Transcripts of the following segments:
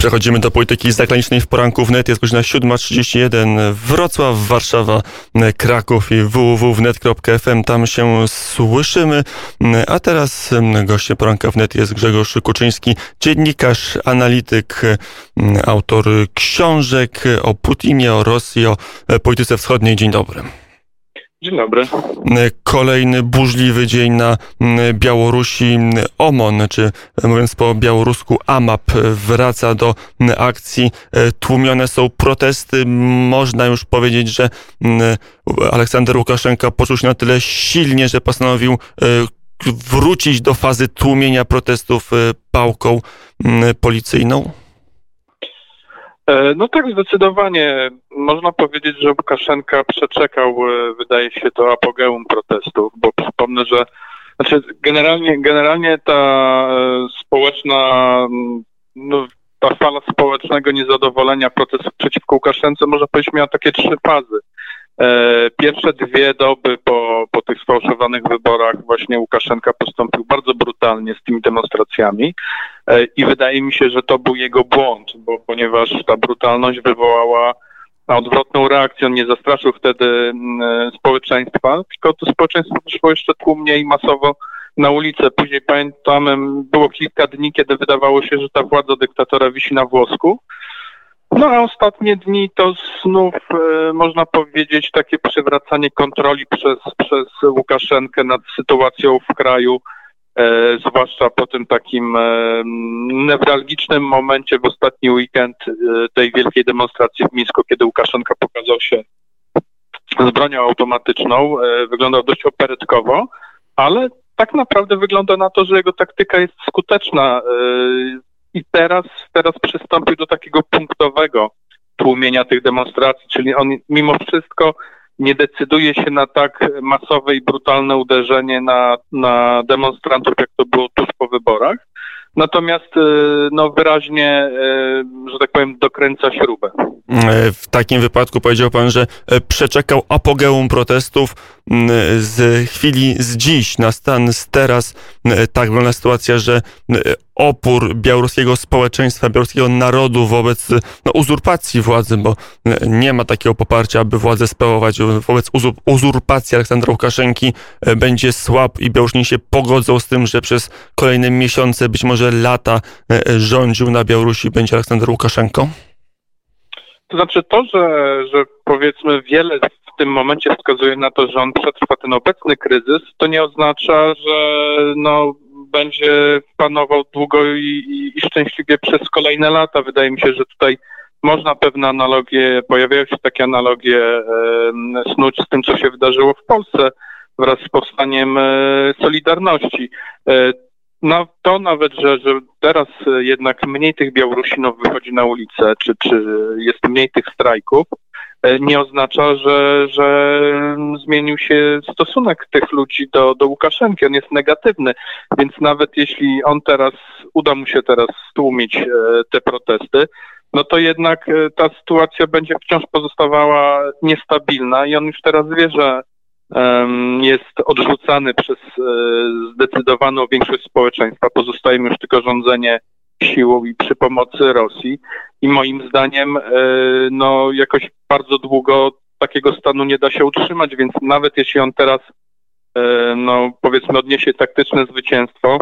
Przechodzimy do polityki zagranicznej w poranku wnet. Jest godzina 7.31. Wrocław, Warszawa, Kraków i www.wnet.fm. Tam się słyszymy. A teraz gościem poranka wnet jest Grzegorz Kuczyński, dziennikarz, analityk, autor książek o Putinie, o Rosji, o polityce wschodniej. Dzień dobry. Dzień dobry. Kolejny burzliwy dzień na Białorusi. OMON, czy mówiąc po białorusku AMAP, wraca do akcji. Tłumione są protesty. Można już powiedzieć, że Aleksander Łukaszenka poczuł się na tyle silnie, że postanowił wrócić do fazy tłumienia protestów pałką policyjną? E, no tak, zdecydowanie. Można powiedzieć, że Łukaszenka przeczekał, e, wydaje się, to apogeum protestów, bo przypomnę, że znaczy generalnie, generalnie ta e, społeczna, no, ta fala społecznego niezadowolenia protestów przeciwko Łukaszence, można powiedzieć, miała takie trzy fazy. Pierwsze dwie doby po, po tych sfałszowanych wyborach właśnie Łukaszenka postąpił bardzo brutalnie z tymi demonstracjami i wydaje mi się, że to był jego błąd, bo, ponieważ ta brutalność wywołała odwrotną reakcję. On nie zastraszył wtedy mm, społeczeństwa, tylko to społeczeństwo wyszło jeszcze tłumnie i masowo na ulicę. Później pamiętam, było kilka dni, kiedy wydawało się, że ta władza dyktatora wisi na włosku. No a ostatnie dni to znów e, można powiedzieć takie przywracanie kontroli przez, przez Łukaszenkę nad sytuacją w kraju, e, zwłaszcza po tym takim e, newralgicznym momencie w ostatni weekend tej wielkiej demonstracji w Mińsku, kiedy Łukaszenka pokazał się z bronią automatyczną. Wyglądał dość operetkowo, ale tak naprawdę wygląda na to, że jego taktyka jest skuteczna. I teraz, teraz przystąpił do takiego punktowego tłumienia tych demonstracji, czyli on mimo wszystko nie decyduje się na tak masowe i brutalne uderzenie na, na demonstrantów, jak to było tuż po wyborach. Natomiast y, no, wyraźnie, y, że tak powiem, dokręca śrubę. E, w takim wypadku powiedział pan, że e, przeczekał apogeum protestów z chwili z dziś na stan z teraz. Tak wygląda sytuacja, że opór białoruskiego społeczeństwa, białoruskiego narodu wobec no, uzurpacji władzy, bo nie ma takiego poparcia, aby władzę sprawować wobec uzurpacji Aleksandra Łukaszenki e, będzie słab i Białorusini się pogodzą z tym, że przez kolejne miesiące, być może lata rządził na Białorusi będzie Aleksander Łukaszenko? To znaczy to, że, że powiedzmy wiele tym momencie wskazuje na to, że on przetrwa ten obecny kryzys, to nie oznacza, że no, będzie panował długo i, i, i szczęśliwie przez kolejne lata. Wydaje mi się, że tutaj można pewne analogie, pojawiają się takie analogie e, snuć z tym, co się wydarzyło w Polsce wraz z powstaniem e, Solidarności. E, no to nawet, że, że teraz jednak mniej tych Białorusinów wychodzi na ulicę, czy, czy jest mniej tych strajków, nie oznacza, że, że zmienił się stosunek tych ludzi do, do Łukaszenki. On jest negatywny, więc nawet jeśli on teraz, uda mu się teraz stłumić e, te protesty, no to jednak e, ta sytuacja będzie wciąż pozostawała niestabilna i on już teraz wie, że jest odrzucany przez e, zdecydowaną większość społeczeństwa. Pozostaje już tylko rządzenie siłą i przy pomocy Rosji. I moim zdaniem, e, no, jakoś bardzo długo takiego stanu nie da się utrzymać, więc nawet jeśli on teraz, e, no, powiedzmy, odniesie taktyczne zwycięstwo,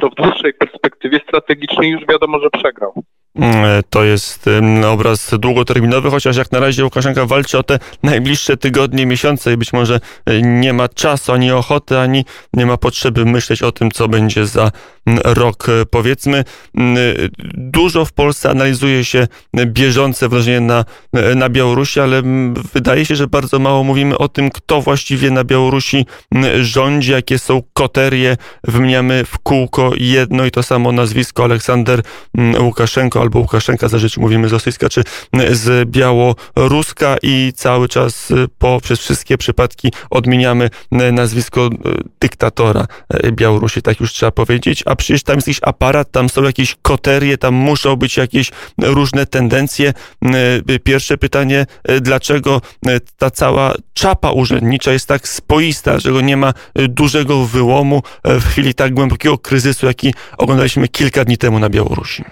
to w dłuższej perspektywie strategicznej już wiadomo, że przegrał. Mm, to jest obraz długoterminowy, chociaż jak na razie Łukaszenka walczy o te najbliższe tygodnie, miesiące i być może e, nie ma czasu, ani ochoty, ani nie ma potrzeby myśleć o tym, co będzie za rok. E, powiedzmy, dużo w Polsce analizuje się bieżące wrażenie na, e, na Białorusi, ale wydaje się, że bardzo mało mówimy o tym, kto właściwie na Białorusi rządzi, jakie są koterie. Wymieniamy w kółko jedno i to samo nazwisko Aleksander Łukaszenko albo Łukaszenka, za rzeczy mówimy z rosyjska czy z białoruska i cały czas poprzez wszystkie przypadki odmieniamy nazwisko dyktatora Białorusi, tak już trzeba powiedzieć, a przecież tam jest jakiś aparat, tam są jakieś koterie, tam muszą być jakieś różne tendencje. Pierwsze pytanie, dlaczego ta cała czapa urzędnicza jest tak spoista, dlaczego nie ma dużego wyłomu w chwili tak głębokiego kryzysu, jaki oglądaliśmy kilka dni temu na Białorusi?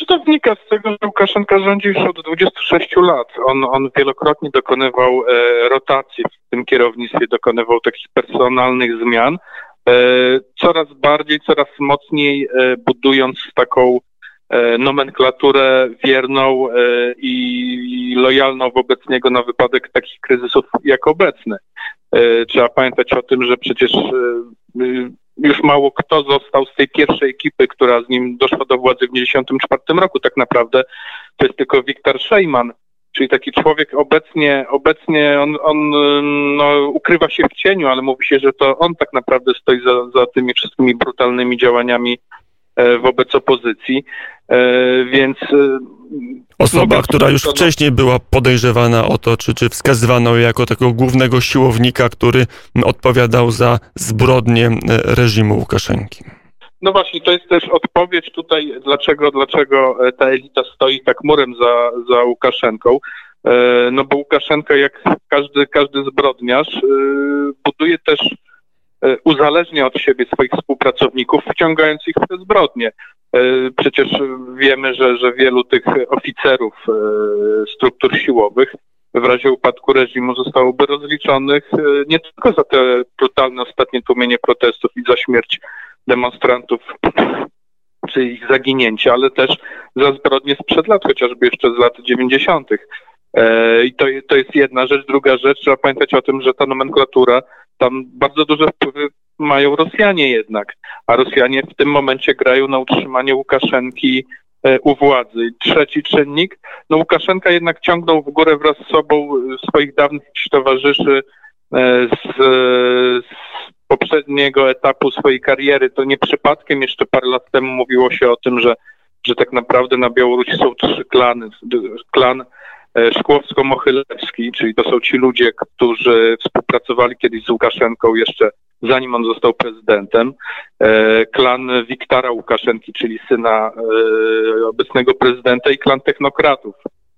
Czy to wynika z tego, że Łukaszenka rządzi już od 26 lat? On, on wielokrotnie dokonywał e, rotacji w tym kierownictwie, dokonywał takich personalnych zmian, e, coraz bardziej, coraz mocniej e, budując taką e, nomenklaturę wierną e, i lojalną wobec niego na wypadek takich kryzysów jak obecny. E, trzeba pamiętać o tym, że przecież już mało kto został z tej pierwszej ekipy, która z nim doszła do władzy w 1994 roku tak naprawdę. To jest tylko Wiktor Szejman, czyli taki człowiek obecnie, obecnie on, on no, ukrywa się w cieniu, ale mówi się, że to on tak naprawdę stoi za, za tymi wszystkimi brutalnymi działaniami wobec opozycji, e, więc e, Osoba, która już wcześniej była podejrzewana o to, czy, czy wskazywano jako takiego głównego siłownika, który odpowiadał za zbrodnie e, reżimu Łukaszenki. No właśnie, to jest też odpowiedź tutaj, dlaczego, dlaczego e, ta elita stoi tak murem za, za Łukaszenką. E, no bo Łukaszenka, jak każdy, każdy zbrodniarz, buduje też uzależnia od siebie swoich współpracowników, wciągając ich w te zbrodnie. E, przecież wiemy, że, że wielu tych oficerów e, struktur siłowych w razie upadku reżimu zostałoby rozliczonych e, nie tylko za te brutalne ostatnie tłumienie protestów i za śmierć demonstrantów czy ich zaginięcie, ale też za zbrodnie sprzed lat, chociażby jeszcze z lat 90. I to, to jest jedna rzecz. Druga rzecz, trzeba pamiętać o tym, że ta nomenklatura, tam bardzo duże wpływy mają Rosjanie jednak, a Rosjanie w tym momencie grają na utrzymanie Łukaszenki e, u władzy. Trzeci czynnik, no Łukaszenka jednak ciągnął w górę wraz z sobą e, swoich dawnych towarzyszy e, z, z poprzedniego etapu swojej kariery. To nie przypadkiem jeszcze parę lat temu mówiło się o tym, że, że tak naprawdę na Białorusi są trzy klany. Klan Szkłowsko-Mochylewski, czyli to są ci ludzie, którzy współpracowali kiedyś z Łukaszenką jeszcze zanim on został prezydentem. E, klan Wiktora Łukaszenki, czyli syna e, obecnego prezydenta i klan technokratów,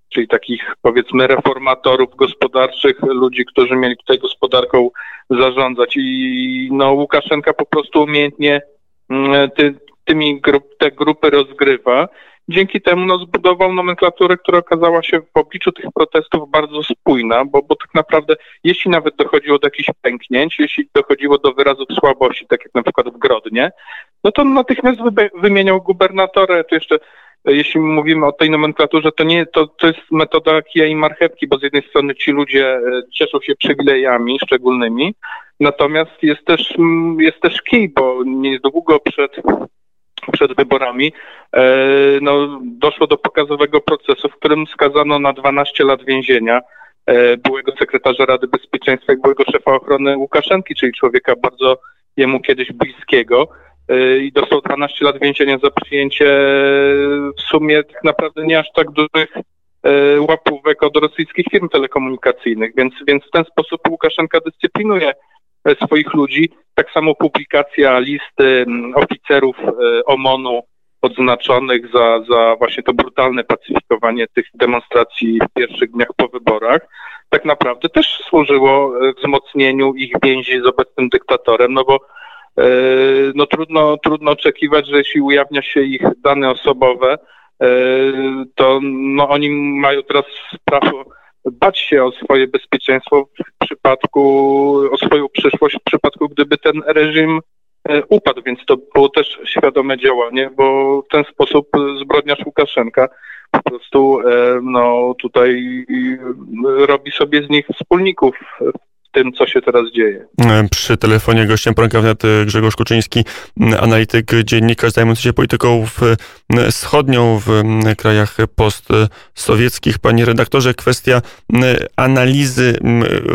czyli takich powiedzmy reformatorów gospodarczych, ludzi, którzy mieli tutaj gospodarką zarządzać. I no, Łukaszenka po prostu umiejętnie mm, ty, tymi grup, te grupy rozgrywa. Dzięki temu no, zbudował nomenklaturę, która okazała się w obliczu tych protestów bardzo spójna, bo, bo tak naprawdę jeśli nawet dochodziło do jakichś pęknięć, jeśli dochodziło do wyrazów słabości, tak jak na przykład w Grodnie, no to natychmiast wy, wymieniał gubernatora, to jeszcze jeśli mówimy o tej nomenklaturze, to nie, to, to jest metoda kija i marchewki, bo z jednej strony ci ludzie e, cieszą się przywilejami szczególnymi, natomiast jest też, jest też kij, bo niedługo przed przed wyborami, e, no, doszło do pokazowego procesu, w którym skazano na 12 lat więzienia e, byłego sekretarza Rady Bezpieczeństwa i byłego szefa ochrony Łukaszenki, czyli człowieka bardzo jemu kiedyś bliskiego. E, i dostał 12 lat więzienia za przyjęcie w sumie tak naprawdę nie aż tak dużych łapówek od rosyjskich firm telekomunikacyjnych, więc, więc w ten sposób Łukaszenka dyscyplinuje swoich ludzi. Tak samo publikacja listy mm, oficerów e, OMON-u odznaczonych za, za właśnie to brutalne pacyfikowanie tych demonstracji w pierwszych dniach po wyborach, tak naprawdę też służyło e, wzmocnieniu ich więzi z obecnym dyktatorem, no bo e, no trudno, trudno oczekiwać, że jeśli ujawnia się ich dane osobowe, to no oni mają teraz prawo bać się o swoje bezpieczeństwo w przypadku, o swoją przyszłość w przypadku, gdyby ten reżim e, upadł, więc to było też świadome działanie, bo w ten sposób zbrodniarz Łukaszenka po prostu e, no, tutaj robi sobie z nich wspólników tym, co się teraz dzieje. Przy telefonie gościem poranka wnet Grzegorz Kuczyński, analityk, dziennikarz zajmujący się polityką wschodnią w krajach postsowieckich. Panie redaktorze, kwestia analizy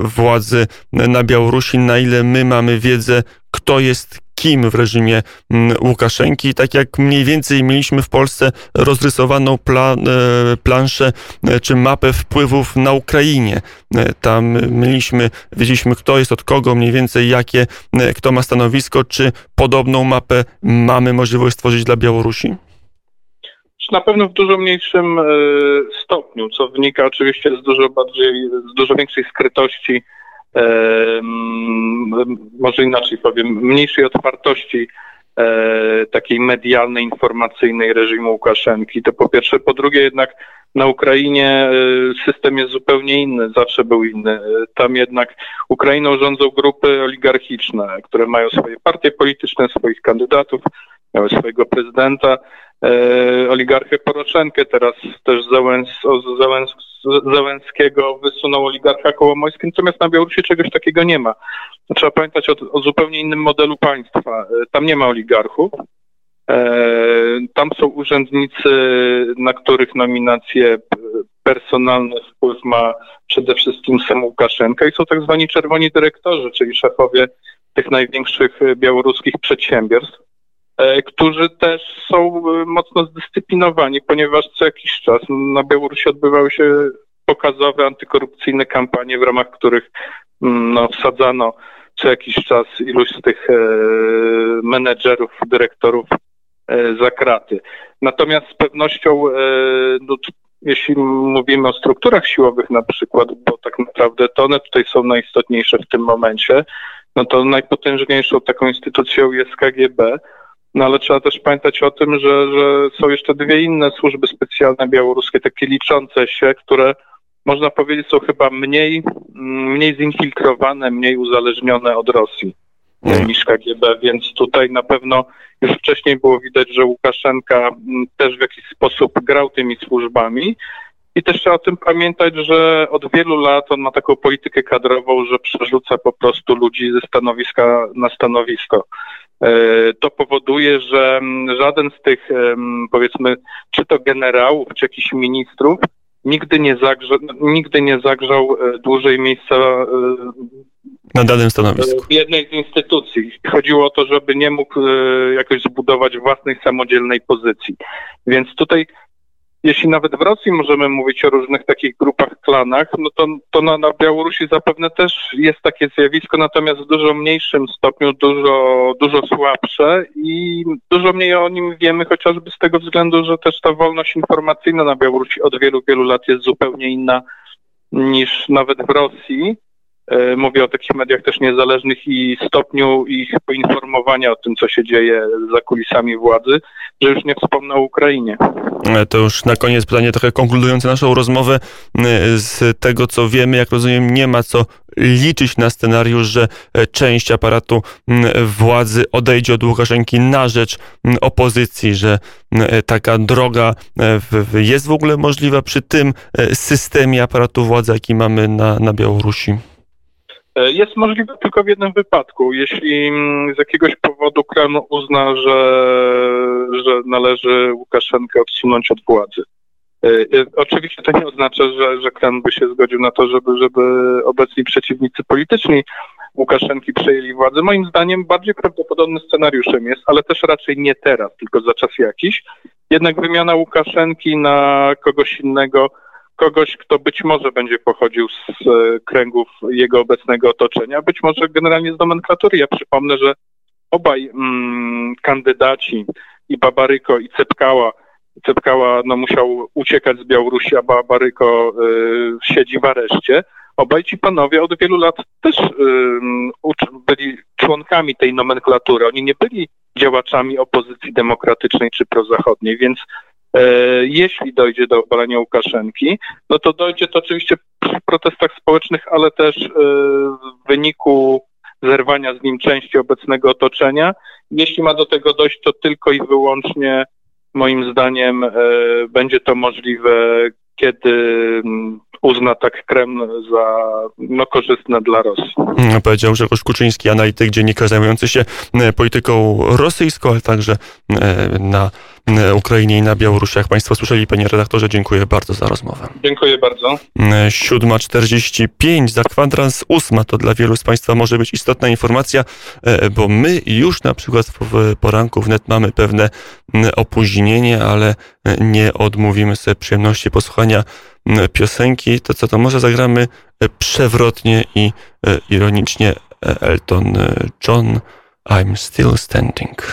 władzy na Białorusi, na ile my mamy wiedzę, kto jest kim w reżimie mm, Łukaszenki, tak jak mniej więcej mieliśmy w Polsce rozrysowaną pla, e, planszę e, czy mapę wpływów na Ukrainie. E, tam mieliśmy, wiedzieliśmy kto jest od kogo, mniej więcej jakie, kto ma stanowisko, czy podobną mapę mamy możliwość stworzyć dla Białorusi? Na pewno w dużo mniejszym stopniu, co wynika oczywiście z dużo bardziej, z dużo większej skrytości może inaczej powiem, mniejszej otwartości e, takiej medialnej, informacyjnej reżimu Łukaszenki. To po pierwsze. Po drugie jednak na Ukrainie e, system jest zupełnie inny, zawsze był inny. E, tam jednak Ukrainą rządzą grupy oligarchiczne, które mają swoje partie polityczne, swoich kandydatów, miały swojego prezydenta, oligarchę Poroszenkę, teraz też Załęs, Załęs, Załęskiego wysunął oligarcha Kołomojski, natomiast na Białorusi czegoś takiego nie ma. Trzeba pamiętać o, o zupełnie innym modelu państwa. E, tam nie ma oligarchów, e, tam są urzędnicy, na których nominacje personalny wpływ ma przede wszystkim sam Łukaszenka i są tak zwani czerwoni dyrektorzy, czyli szefowie tych największych białoruskich przedsiębiorstw. E, którzy też są e, mocno zdyscyplinowani, ponieważ co jakiś czas na Białorusi odbywały się pokazowe antykorupcyjne kampanie, w ramach których mm, no, wsadzano co jakiś czas iluś z tych e, menedżerów, dyrektorów e, za kraty. Natomiast z pewnością, e, no, jeśli mówimy o strukturach siłowych na przykład, bo tak naprawdę to one tutaj są najistotniejsze w tym momencie, no to najpotężniejszą taką instytucją jest KGB, no ale trzeba też pamiętać o tym, że, że są jeszcze dwie inne służby specjalne białoruskie, takie liczące się, które można powiedzieć są chyba mniej, mniej zinfiltrowane, mniej uzależnione od Rosji niż KGB, więc tutaj na pewno już wcześniej było widać, że Łukaszenka mm, też w jakiś sposób grał tymi służbami. I też trzeba o tym pamiętać, że od wielu lat on ma taką politykę kadrową, że przerzuca po prostu ludzi ze stanowiska na stanowisko. E, to powoduje, że mm, żaden z tych, powiedzmy, czy to generałów, czy jakichś ministrów, nigdy nie, zagrze, nigdy nie zagrzał e, dłużej miejsca e, na danym stanowisku. W jednej z instytucji. Chodziło o to, żeby nie mógł jakoś zbudować własnej samodzielnej pozycji. Więc tutaj jeśli nawet w Rosji możemy mówić o różnych takich grupach, klanach, no to, to na, na Białorusi zapewne też jest takie zjawisko, natomiast w dużo mniejszym stopniu, dużo, dużo słabsze i dużo mniej o nim wiemy, chociażby z tego względu, że też ta wolność informacyjna na Białorusi od wielu, wielu lat jest zupełnie inna niż nawet w Rosji. E, mówię o takich mediach też niezależnych i stopniu ich poinformowania o tym, co się dzieje za kulisami władzy, że już nie wspomnę o Ukrainie. E, to już na koniec pytanie trochę konkludujące naszą rozmowę. E, z tego, co wiemy, jak rozumiem, nie ma co liczyć na scenariusz, że część aparatu władzy odejdzie od Łukaszenki na rzecz opozycji, że taka droga jest w ogóle możliwa przy tym systemie aparatu władzy, jaki mamy na, na Białorusi. E, jest możliwe tylko w jednym wypadku. Jeśli mm, z jakiegoś powodu Kreml uzna, że, że należy Łukaszenkę odsunąć od władzy. E, e, oczywiście to nie oznacza, że, że Kreml by się zgodził na to, żeby, żeby obecni przeciwnicy polityczni Łukaszenki przejęli władzę. Moim zdaniem bardziej prawdopodobnym scenariuszem jest, ale też raczej nie teraz, tylko za czas jakiś. Jednak wymiana Łukaszenki na kogoś innego kogoś, kto być może będzie pochodził z e, kręgów jego obecnego otoczenia, być może generalnie z nomenklatury. Ja przypomnę, że obaj mm, kandydaci, i Babaryko, i Cepkała, Cepkała no, musiał uciekać z Białorusi, a Babaryko y, siedzi w areszcie. Obaj ci panowie od wielu lat też y, byli członkami tej nomenklatury. Oni nie byli działaczami opozycji demokratycznej czy prozachodniej, więc jeśli dojdzie do obalenia Łukaszenki, no to dojdzie to oczywiście przy protestach społecznych, ale też e, w wyniku zerwania z nim części obecnego otoczenia. Jeśli ma do tego dojść, to tylko i wyłącznie moim zdaniem e, będzie to możliwe, kiedy mm, uzna tak Kreml za no, korzystne dla Rosji. Mm, powiedział Grzegorz Kuczyński, analityk, dziennikarz zajmujący się polityką rosyjską, ale także na E, Ukrainie i na Białorusi. Jak Państwo słyszeli, panie redaktorze, dziękuję bardzo za rozmowę. Dziękuję bardzo. 7.45 e, za kwadrans, ósma to dla wielu z Państwa może być istotna informacja, e, bo my już na przykład w poranku wnet mamy pewne opóźnienie, ale nie odmówimy sobie przyjemności posłuchania piosenki. To co to może zagramy przewrotnie i ironicznie Elton John I'm Still Standing.